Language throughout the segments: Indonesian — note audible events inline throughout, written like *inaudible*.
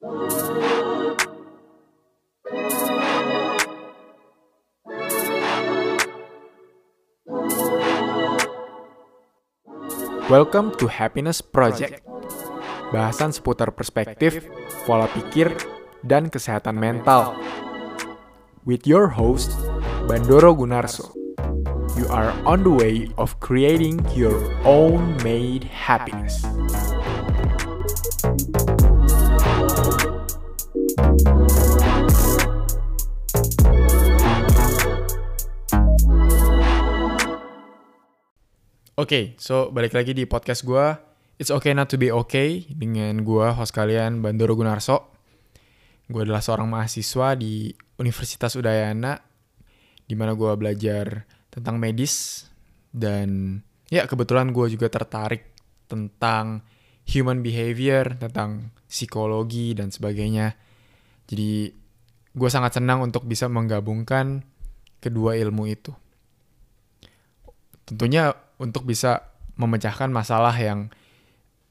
Welcome to Happiness Project. Bahasan seputar perspektif, pola pikir, dan kesehatan mental. With your host, Bandoro Gunarso. You are on the way of creating your own made happiness. Oke, okay, so balik lagi di podcast gue. It's okay not to be okay dengan gue, host kalian Bandoro Gunarso. Gue adalah seorang mahasiswa di Universitas Udayana, di mana gue belajar tentang medis dan ya kebetulan gue juga tertarik tentang human behavior, tentang psikologi dan sebagainya. Jadi gue sangat senang untuk bisa menggabungkan kedua ilmu itu. Tentunya untuk bisa memecahkan masalah yang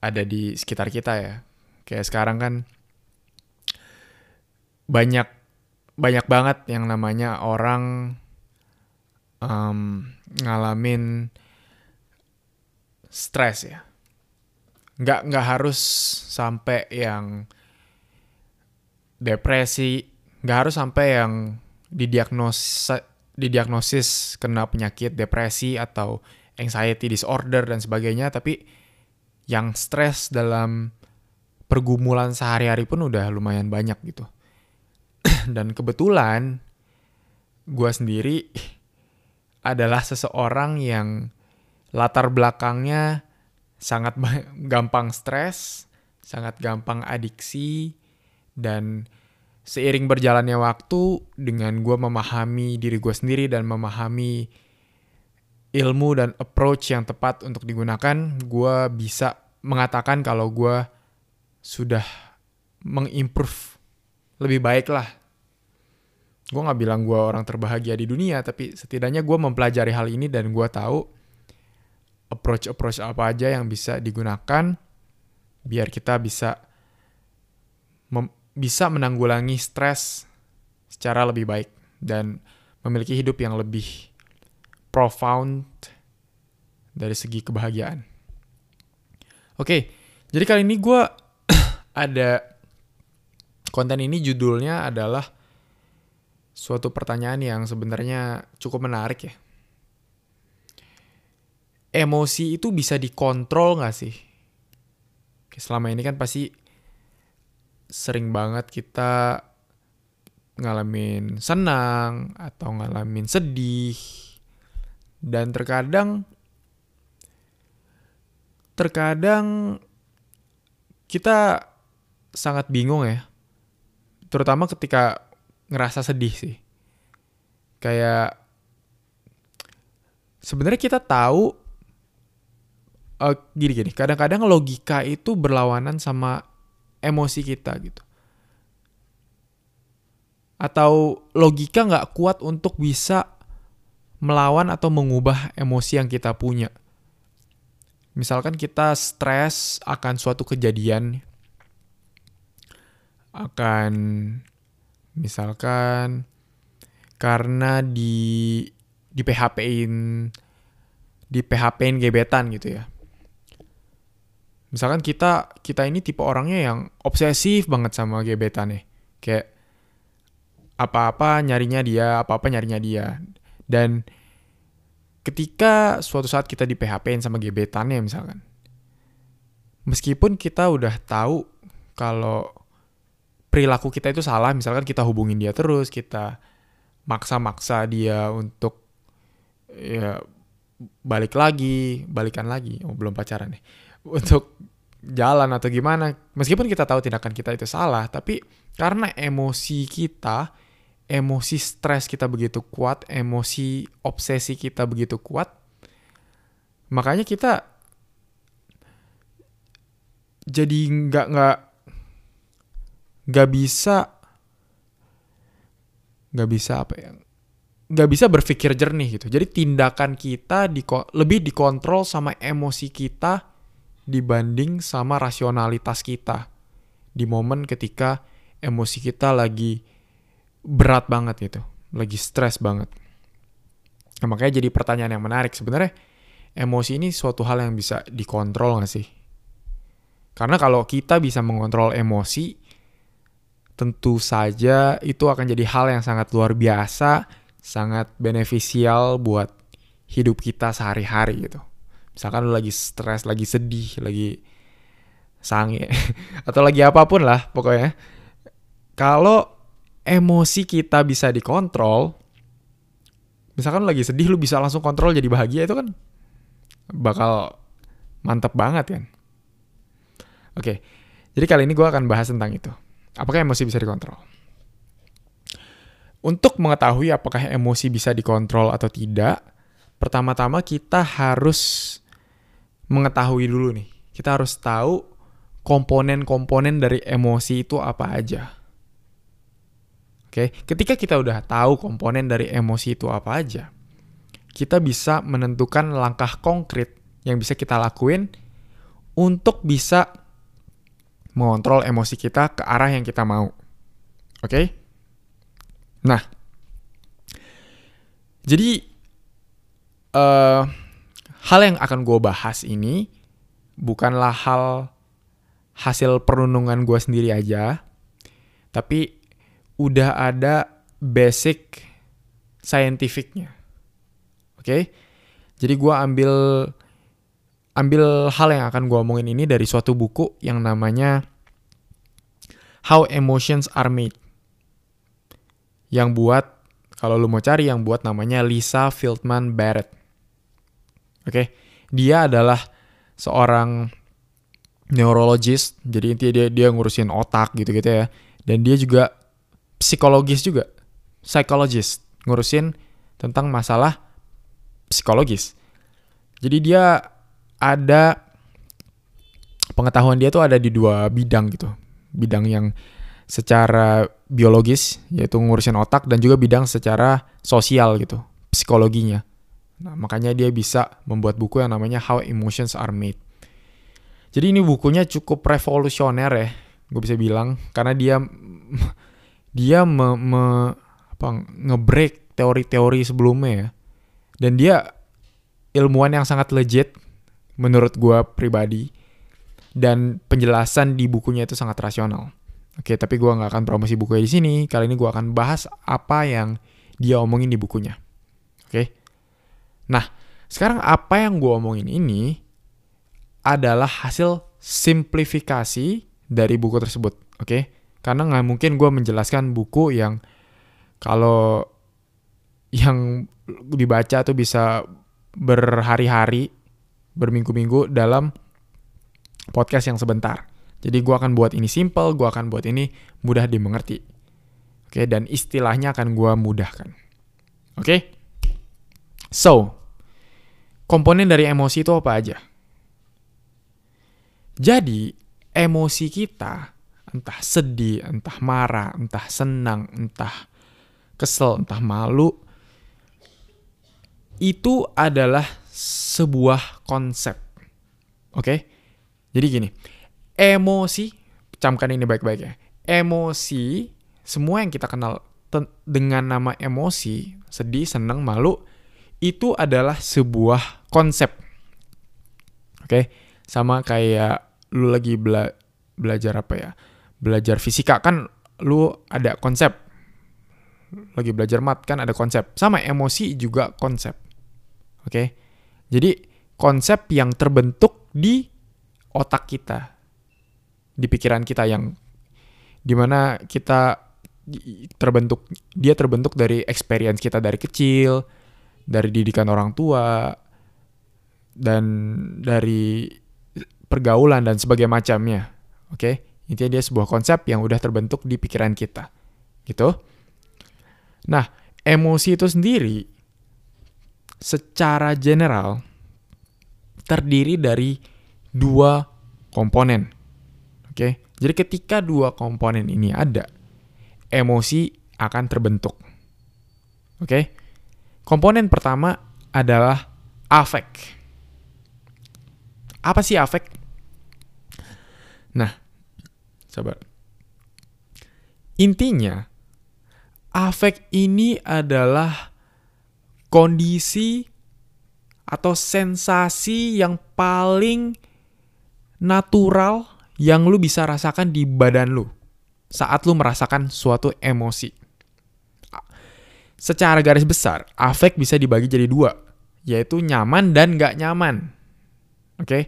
ada di sekitar kita ya. Kayak sekarang kan banyak banyak banget yang namanya orang um, ngalamin stres ya. Nggak nggak harus sampai yang depresi, nggak harus sampai yang didiagnosa didiagnosis kena penyakit depresi atau anxiety disorder dan sebagainya, tapi yang stres dalam pergumulan sehari-hari pun udah lumayan banyak gitu. *clears throat* dan kebetulan gue sendiri adalah seseorang yang latar belakangnya sangat gampang stres, sangat gampang adiksi, dan seiring berjalannya waktu dengan gue memahami diri gue sendiri dan memahami ilmu dan approach yang tepat untuk digunakan, gue bisa mengatakan kalau gue sudah mengimprove lebih baik lah. Gue gak bilang gue orang terbahagia di dunia, tapi setidaknya gue mempelajari hal ini dan gue tahu approach-approach apa aja yang bisa digunakan biar kita bisa bisa menanggulangi stres secara lebih baik dan memiliki hidup yang lebih profound dari segi kebahagiaan. Oke, jadi kali ini gue *clears throat* ada konten ini judulnya adalah suatu pertanyaan yang sebenarnya cukup menarik ya. Emosi itu bisa dikontrol gak sih? Selama ini kan pasti sering banget kita ngalamin senang atau ngalamin sedih dan terkadang terkadang kita sangat bingung ya. Terutama ketika ngerasa sedih sih. Kayak sebenarnya kita tahu uh, gini gini. Kadang-kadang logika itu berlawanan sama emosi kita gitu. Atau logika nggak kuat untuk bisa melawan atau mengubah emosi yang kita punya. Misalkan kita stres akan suatu kejadian, akan misalkan karena di di PHP-in di PHP-in gebetan gitu ya. Misalkan kita kita ini tipe orangnya yang obsesif banget sama gebetan nih kayak apa-apa nyarinya dia apa-apa nyarinya dia dan ketika suatu saat kita di PHP-in sama gebetannya misalkan meskipun kita udah tahu kalau perilaku kita itu salah misalkan kita hubungin dia terus kita maksa-maksa dia untuk ya balik lagi balikan lagi. Oh belum pacaran nih. *laughs* Untuk jalan atau gimana meskipun kita tahu tindakan kita itu salah tapi karena emosi kita emosi stres kita begitu kuat emosi obsesi kita begitu kuat makanya kita jadi nggak nggak nggak bisa nggak bisa apa ya nggak bisa berpikir jernih gitu jadi tindakan kita di lebih dikontrol sama emosi kita dibanding sama rasionalitas kita. di momen ketika emosi kita lagi berat banget gitu, lagi stres banget. Nah, makanya jadi pertanyaan yang menarik sebenarnya emosi ini suatu hal yang bisa dikontrol gak sih? Karena kalau kita bisa mengontrol emosi, tentu saja itu akan jadi hal yang sangat luar biasa, sangat beneficial buat hidup kita sehari-hari gitu. Misalkan lu lagi stres, lagi sedih, lagi sange, *laughs* atau lagi apa pun lah pokoknya. Kalau emosi kita bisa dikontrol, misalkan lagi sedih, lu bisa langsung kontrol jadi bahagia itu kan bakal mantep banget kan. Oke, jadi kali ini gue akan bahas tentang itu. Apakah emosi bisa dikontrol? Untuk mengetahui apakah emosi bisa dikontrol atau tidak, pertama-tama kita harus mengetahui dulu nih. Kita harus tahu komponen-komponen dari emosi itu apa aja. Oke, ketika kita udah tahu komponen dari emosi itu apa aja, kita bisa menentukan langkah konkret yang bisa kita lakuin untuk bisa mengontrol emosi kita ke arah yang kita mau. Oke? Nah, jadi uh, hal yang akan gue bahas ini bukanlah hal hasil perenungan gue sendiri aja, tapi udah ada basic scientificnya. Oke, okay? jadi gue ambil ambil hal yang akan gue omongin ini dari suatu buku yang namanya How Emotions Are Made. Yang buat, kalau lu mau cari yang buat namanya Lisa Fieldman Barrett. Oke, okay? dia adalah seorang neurologist, jadi intinya dia dia ngurusin otak gitu-gitu ya. Dan dia juga psikologis juga, psychologist, ngurusin tentang masalah psikologis. Jadi dia ada pengetahuan dia tuh ada di dua bidang gitu. Bidang yang secara biologis yaitu ngurusin otak dan juga bidang secara sosial gitu, psikologinya. Nah, makanya dia bisa membuat buku yang namanya How Emotions Are Made. Jadi ini bukunya cukup revolusioner ya, gue bisa bilang karena dia dia me, me apa ngebreak teori-teori sebelumnya ya. Dan dia ilmuwan yang sangat legit menurut gue pribadi. Dan penjelasan di bukunya itu sangat rasional. Oke, tapi gue nggak akan promosi bukunya di sini. Kali ini gue akan bahas apa yang dia omongin di bukunya. Oke. Nah, sekarang apa yang gue omongin ini adalah hasil simplifikasi dari buku tersebut. Oke, karena nggak mungkin gue menjelaskan buku yang kalau yang dibaca tuh bisa berhari-hari, berminggu-minggu dalam podcast yang sebentar. Jadi gue akan buat ini simple, gue akan buat ini mudah dimengerti. Oke, dan istilahnya akan gue mudahkan. Oke? So, komponen dari emosi itu apa aja? Jadi, emosi kita, entah sedih, entah marah, entah senang, entah kesel, entah malu, itu adalah sebuah konsep. Oke? Okay? Jadi gini, emosi, camkan ini baik-baik ya. Emosi, semua yang kita kenal dengan nama emosi, sedih, senang, malu, itu adalah sebuah konsep. Oke? Okay? Sama kayak lu lagi bela belajar apa ya? Belajar fisika kan lu ada konsep. Lagi belajar mat kan ada konsep. Sama emosi juga konsep Oke. Okay? Jadi konsep yang terbentuk di otak kita. Di pikiran kita yang di mana kita terbentuk dia terbentuk dari experience kita dari kecil, dari didikan orang tua dan dari pergaulan dan sebagainya macamnya. Oke? Okay? Intinya dia sebuah konsep yang udah terbentuk di pikiran kita. Gitu. Nah, emosi itu sendiri secara general terdiri dari dua komponen. Oke, jadi ketika dua komponen ini ada, emosi akan terbentuk. Oke, komponen pertama adalah afek. Apa sih afek? Nah, sabar. Intinya, afek ini adalah kondisi atau sensasi yang paling natural yang lu bisa rasakan di badan lu saat lu merasakan suatu emosi. Secara garis besar, afek bisa dibagi jadi dua, yaitu nyaman dan gak nyaman. Oke? Okay?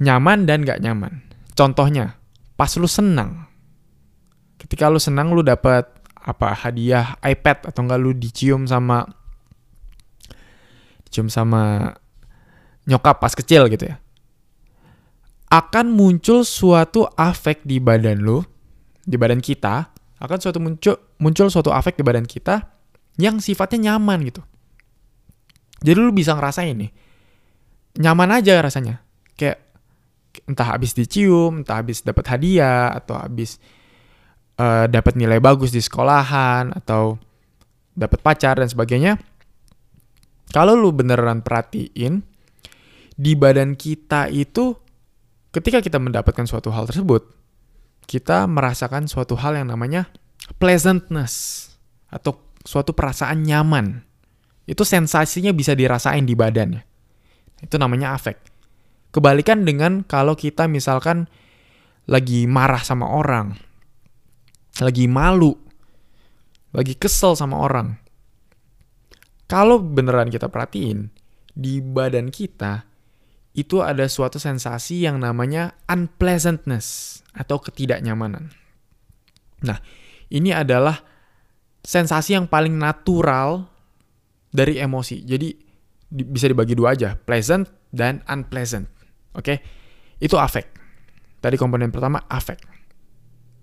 Nyaman dan gak nyaman. Contohnya, pas lu senang. Ketika lu senang, lu dapat apa hadiah iPad atau enggak lu dicium sama dicium sama nyokap pas kecil gitu ya akan muncul suatu afek di badan lu, di badan kita, akan suatu muncul muncul suatu afek di badan kita yang sifatnya nyaman gitu. Jadi lu bisa ngerasain nih. Nyaman aja rasanya. Kayak entah habis dicium, entah habis dapat hadiah atau habis uh, dapat nilai bagus di sekolahan atau dapat pacar dan sebagainya. Kalau lu beneran perhatiin di badan kita itu ketika kita mendapatkan suatu hal tersebut, kita merasakan suatu hal yang namanya pleasantness atau suatu perasaan nyaman. Itu sensasinya bisa dirasain di badan. Itu namanya afek. Kebalikan dengan kalau kita misalkan lagi marah sama orang, lagi malu, lagi kesel sama orang. Kalau beneran kita perhatiin, di badan kita itu ada suatu sensasi yang namanya unpleasantness atau ketidaknyamanan. Nah, ini adalah sensasi yang paling natural dari emosi. Jadi bisa dibagi dua aja, pleasant dan unpleasant. Oke? Itu afek. Tadi komponen pertama afek.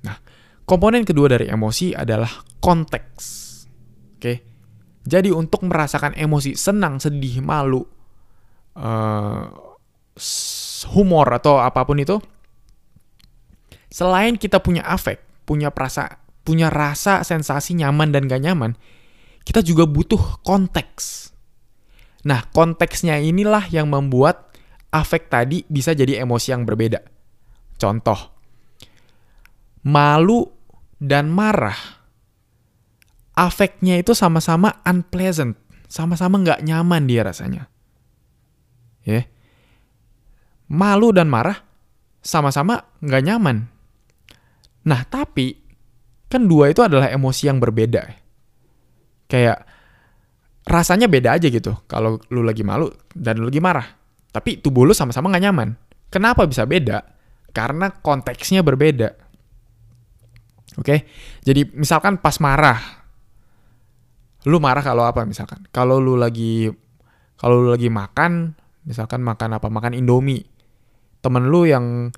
Nah, komponen kedua dari emosi adalah konteks. Oke? Jadi untuk merasakan emosi senang, sedih, malu, uh, humor atau apa pun itu, selain kita punya afek, punya perasa, punya rasa sensasi nyaman dan gak nyaman, kita juga butuh konteks. Nah, konteksnya inilah yang membuat afek tadi bisa jadi emosi yang berbeda. Contoh, malu dan marah. Afeknya itu sama-sama unpleasant, sama-sama nggak nyaman dia rasanya. Ya. Yeah malu dan marah sama-sama nggak nyaman. Nah, tapi kan dua itu adalah emosi yang berbeda. Kayak rasanya beda aja gitu kalau lu lagi malu dan lu lagi marah. Tapi tubuh lu sama-sama nggak nyaman. Kenapa bisa beda? Karena konteksnya berbeda. Oke, jadi misalkan pas marah, lu marah kalau apa misalkan? Kalau lu lagi kalau lu lagi makan, misalkan makan apa? Makan Indomie temen lu yang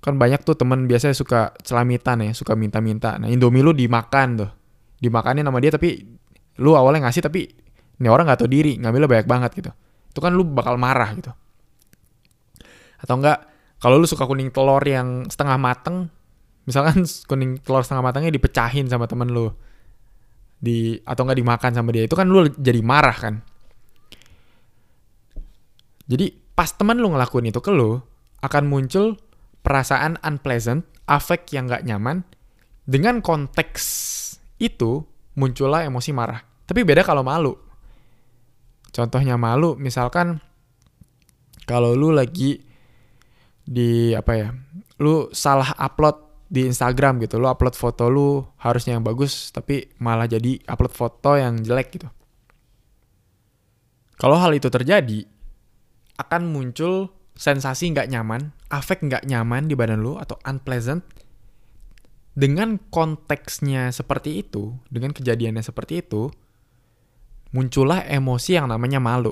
kan banyak tuh temen biasanya suka celamitan ya, suka minta-minta. Nah Indomie lu dimakan tuh, dimakanin sama dia tapi lu awalnya ngasih tapi ini orang nggak tahu diri, ngambilnya banyak banget gitu. Itu kan lu bakal marah gitu. Atau enggak, kalau lu suka kuning telur yang setengah mateng, misalkan kuning telur setengah matangnya dipecahin sama temen lu, di atau enggak dimakan sama dia, itu kan lu jadi marah kan. Jadi pas temen lu ngelakuin itu ke lu, akan muncul perasaan unpleasant, afek yang gak nyaman. Dengan konteks itu, muncullah emosi marah. Tapi beda kalau malu. Contohnya malu, misalkan kalau lu lagi di apa ya, lu salah upload di Instagram gitu, lu upload foto lu harusnya yang bagus, tapi malah jadi upload foto yang jelek gitu. Kalau hal itu terjadi, akan muncul sensasi nggak nyaman, afek nggak nyaman di badan lu atau unpleasant, dengan konteksnya seperti itu, dengan kejadiannya seperti itu, muncullah emosi yang namanya malu.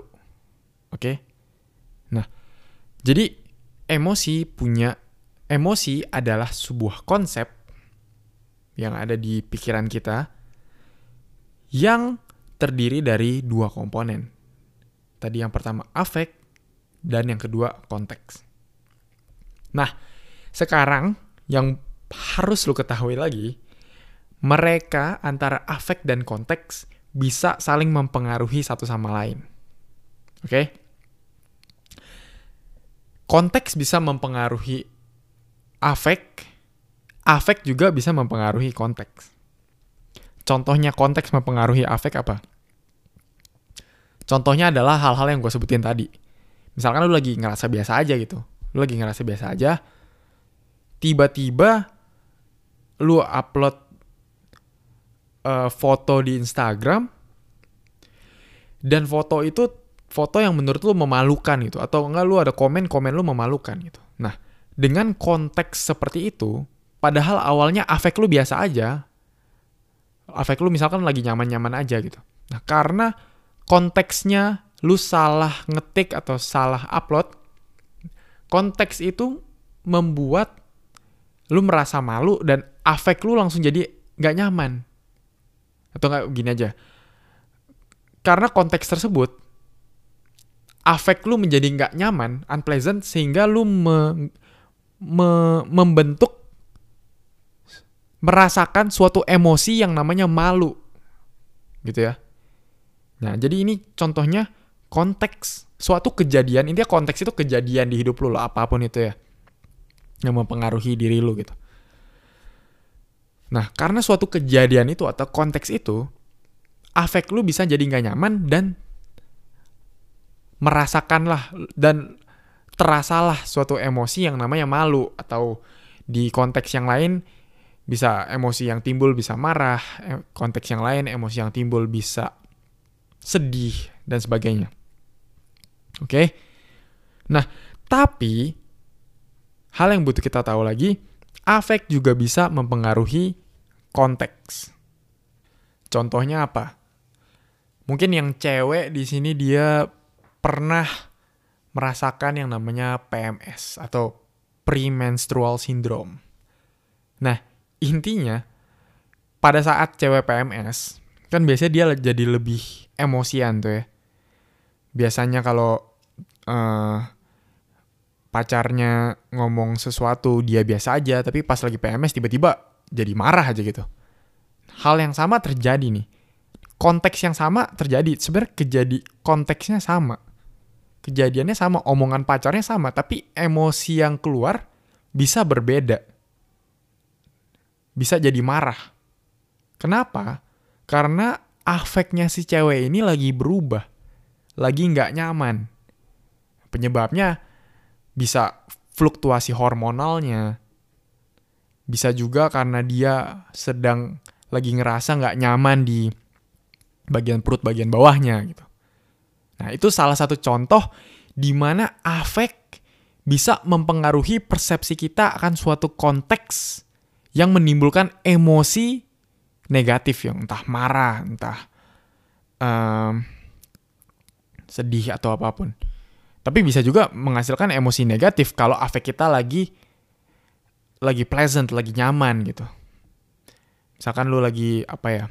Oke? Nah, jadi emosi punya emosi adalah sebuah konsep yang ada di pikiran kita yang terdiri dari dua komponen. Tadi yang pertama afek, dan yang kedua konteks. Nah, sekarang yang harus lu ketahui lagi, mereka antara afek dan konteks bisa saling mempengaruhi satu sama lain. Oke? Okay? Konteks bisa mempengaruhi afek, afek juga bisa mempengaruhi konteks. Contohnya konteks mempengaruhi afek apa? Contohnya adalah hal-hal yang gue sebutin tadi. Misalkan lu lagi ngerasa biasa aja gitu. Lu lagi ngerasa biasa aja. Tiba-tiba lu upload uh, foto di Instagram. Dan foto itu foto yang menurut lu memalukan gitu. Atau enggak lu ada komen-komen lu memalukan gitu. Nah, dengan konteks seperti itu, padahal awalnya afek lu biasa aja. Afek lu misalkan lagi nyaman-nyaman aja gitu. Nah, karena konteksnya lu salah ngetik atau salah upload, konteks itu membuat lu merasa malu dan afek lu langsung jadi nggak nyaman. Atau nggak gini aja. Karena konteks tersebut, afek lu menjadi nggak nyaman, unpleasant, sehingga lu me, me, membentuk merasakan suatu emosi yang namanya malu. Gitu ya. Nah, jadi ini contohnya konteks suatu kejadian, intinya konteks itu kejadian di hidup lu lah, apa pun itu ya. Yang mempengaruhi diri lu gitu. Nah, karena suatu kejadian itu atau konteks itu, afek lu bisa jadi nggak nyaman dan merasakanlah dan terasalah suatu emosi yang namanya malu atau di konteks yang lain bisa emosi yang timbul bisa marah, konteks yang lain emosi yang timbul bisa sedih, dan sebagainya. Oke? Okay? Nah, tapi hal yang butuh kita tahu lagi, afek juga bisa mempengaruhi konteks. Contohnya apa? Mungkin yang cewek di sini dia pernah merasakan yang namanya PMS atau premenstrual syndrome. Nah, intinya pada saat cewek PMS, kan biasanya dia jadi lebih emosian tuh ya. Biasanya kalau uh, pacarnya ngomong sesuatu dia biasa aja, tapi pas lagi PMS tiba-tiba jadi marah aja gitu. Hal yang sama terjadi nih. Konteks yang sama terjadi. Sebenarnya kejadi konteksnya sama. Kejadiannya sama, omongan pacarnya sama, tapi emosi yang keluar bisa berbeda. Bisa jadi marah. Kenapa? Karena afeknya si cewek ini lagi berubah. Lagi nggak nyaman. Penyebabnya bisa fluktuasi hormonalnya. Bisa juga karena dia sedang lagi ngerasa nggak nyaman di bagian perut bagian bawahnya gitu. Nah itu salah satu contoh di mana afek bisa mempengaruhi persepsi kita akan suatu konteks yang menimbulkan emosi negatif yang entah marah, entah um, sedih atau apa pun. Tapi bisa juga menghasilkan emosi negatif kalau afek kita lagi lagi pleasant, lagi nyaman gitu. Misalkan lu lagi apa ya?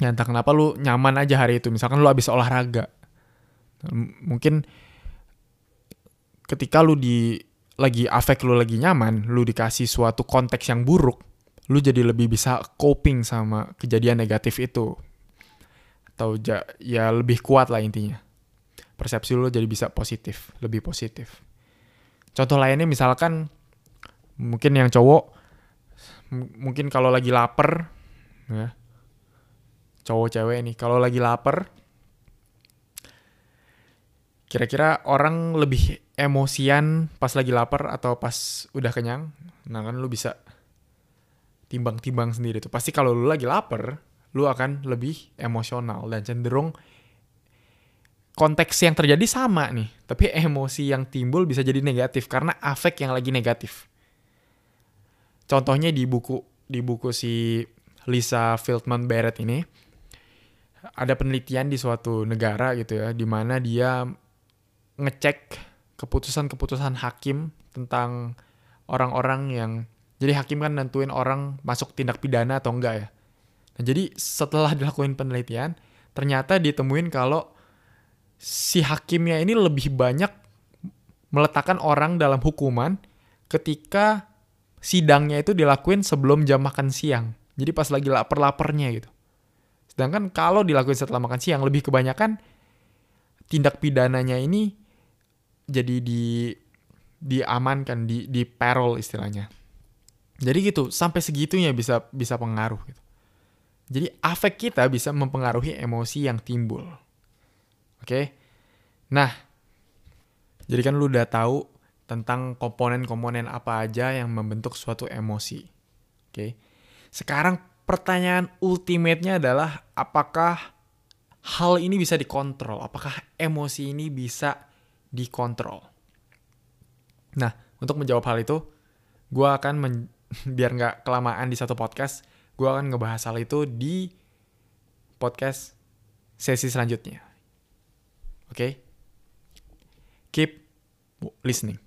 Ya entah kenapa lu nyaman aja hari itu. Misalkan lu habis olahraga. Mungkin ketika lu di lagi afek lu lagi nyaman, lu dikasih suatu konteks yang buruk, lu jadi lebih bisa coping sama kejadian negatif itu atau ja, ya lebih kuat lah intinya persepsi lu jadi bisa positif lebih positif contoh lainnya misalkan mungkin yang cowok mungkin kalau lagi lapar ya cowok cewek nih kalau lagi lapar kira-kira orang lebih emosian pas lagi lapar atau pas udah kenyang nah kan lu bisa timbang-timbang sendiri tuh. Pasti kalau lu lagi lapar, lu akan lebih emosional dan cenderung konteks yang terjadi sama nih, tapi emosi yang timbul bisa jadi negatif karena afek yang lagi negatif. Contohnya di buku di buku si Lisa Feldman Barrett ini ada penelitian di suatu negara gitu ya, di mana dia ngecek keputusan-keputusan hakim tentang orang-orang yang jadi hakim kan nentuin orang masuk tindak pidana atau enggak ya. Nah, jadi setelah dilakuin penelitian, ternyata ditemuin kalau si hakimnya ini lebih banyak meletakkan orang dalam hukuman ketika sidangnya itu dilakuin sebelum jam makan siang. Jadi pas lagi lapar-laparnya gitu. Sedangkan kalau dilakuin setelah makan siang, lebih kebanyakan tindak pidananya ini jadi di diamankan, di di parol istilahnya. Jadi gitu, sampai segitunya bisa bisa pengaruh gitu. Jadi afek kita bisa mempengaruhi emosi yang timbul. Oke. Nah, jadi kan lu udah tahu tentang komponen-komponen apa aja yang membentuk suatu emosi. Oke. Sekarang pertanyaan ultimate-nya adalah apakah hal ini bisa dikontrol? Apakah emosi ini bisa dikontrol? Nah, untuk menjawab hal itu, gue akan men- *laughs* biar nggak kelamaan di satu podcast, gue akan ngebahas hal itu di podcast sesi selanjutnya. Oke? Okay? Keep listening.